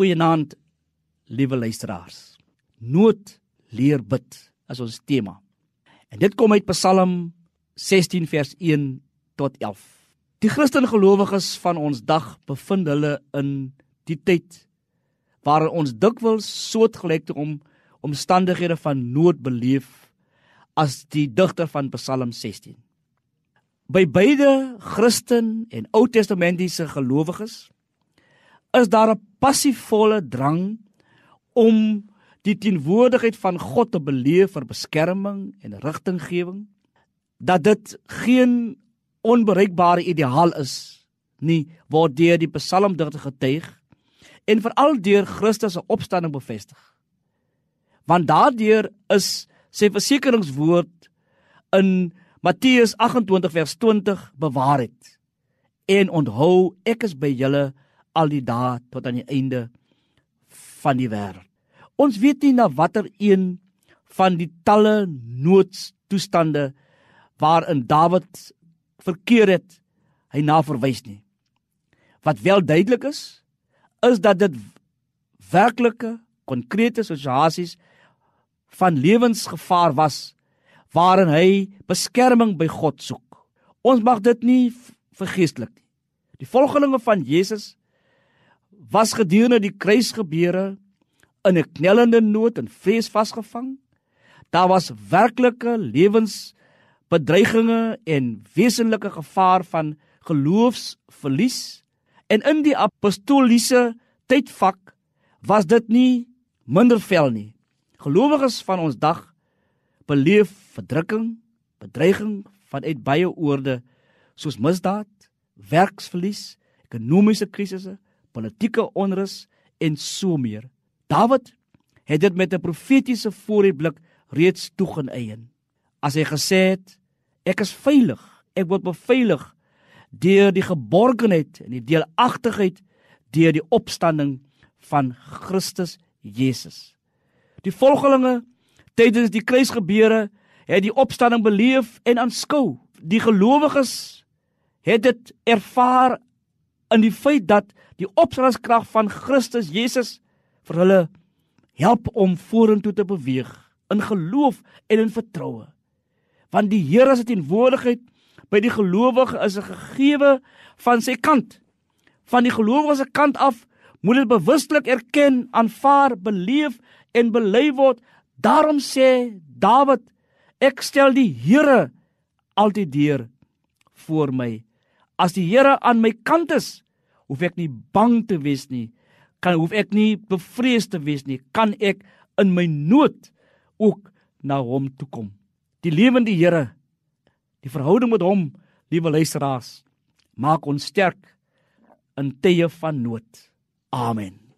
Goeienaand, liewe luisteraars. Nood leer bid is ons tema. En dit kom uit Psalm 16 vers 1 tot 11. Die Christen gelowiges van ons dag bevind hulle in die tyd waarin ons dikwels soortgelyke om omstandighede van nood beleef as die digter van Psalm 16. By beide Christen en Ou Testamentiese gelowiges is daar 'n passievolle drang om die teenwoordigheid van God te beleef vir beskerming en rigtinggewing? Dat dit geen onbereikbare ideaal is nie word deur die psalmdigter getuig en veral deur Christus se opstanding bevestig. Want daardeur is sy versekeringswoord in Matteus 28 vers 20 bewaar het. En onthou ek is by julle al die dae tot aan die einde van die wêreld. Ons weet nie na watter een van die talle noodstoestande waarin Dawid verkeer het hy na verwys nie. Wat wel duidelik is, is dat dit werklike konkrete situasies van lewensgevaar was waarin hy beskerming by God soek. Ons mag dit nie vergeestelik nie. Die volgelinge van Jesus was gedurende die kruisgebeure in 'n knellende nood en vrees vasgevang. Daar was werklike lewensbedreigings en wesenlike gevaar van geloofsverlies. En in die apostoliese tydvak was dit nie minder vel nie. Gelowiges van ons dag beleef verdrukking, bedreiging vanuit baie oorde soos misdaad, werksverlies, ekonomiese krisisse, politieke onrus en so meer. Dawid het dit met 'n profetiese vooruitblik reeds toegeneien. As hy gesê het: "Ek is veilig, ek word beveilig deur die geborgenheid en die deelagtigheid deur die opstanding van Christus Jesus." Die volgelinge tydens die kruisgebeure het die opstanding beleef en aanskou. Die gelowiges het dit ervaar in die feit dat die opstandingskrag van Christus Jesus vir hulle help om vorentoe te beweeg in geloof en in vertroue. Want die Here se teenwoordigheid by die gelowige is 'n gegewe van sy kant. Van die gelowige se kant af moet dit bewustelik erken, aanvaar, beleef en bely word. Daarom sê Dawid, ek stel die Here altyd deur voor my. As die Here aan my kant is, hoef ek nie bang te wees nie. Kan hoef ek nie bevrees te wees nie. Kan ek in my nood ook na hom toe kom. Die lewende Here, die verhouding met hom, liewe luisteraars, maak ons sterk in tye van nood. Amen.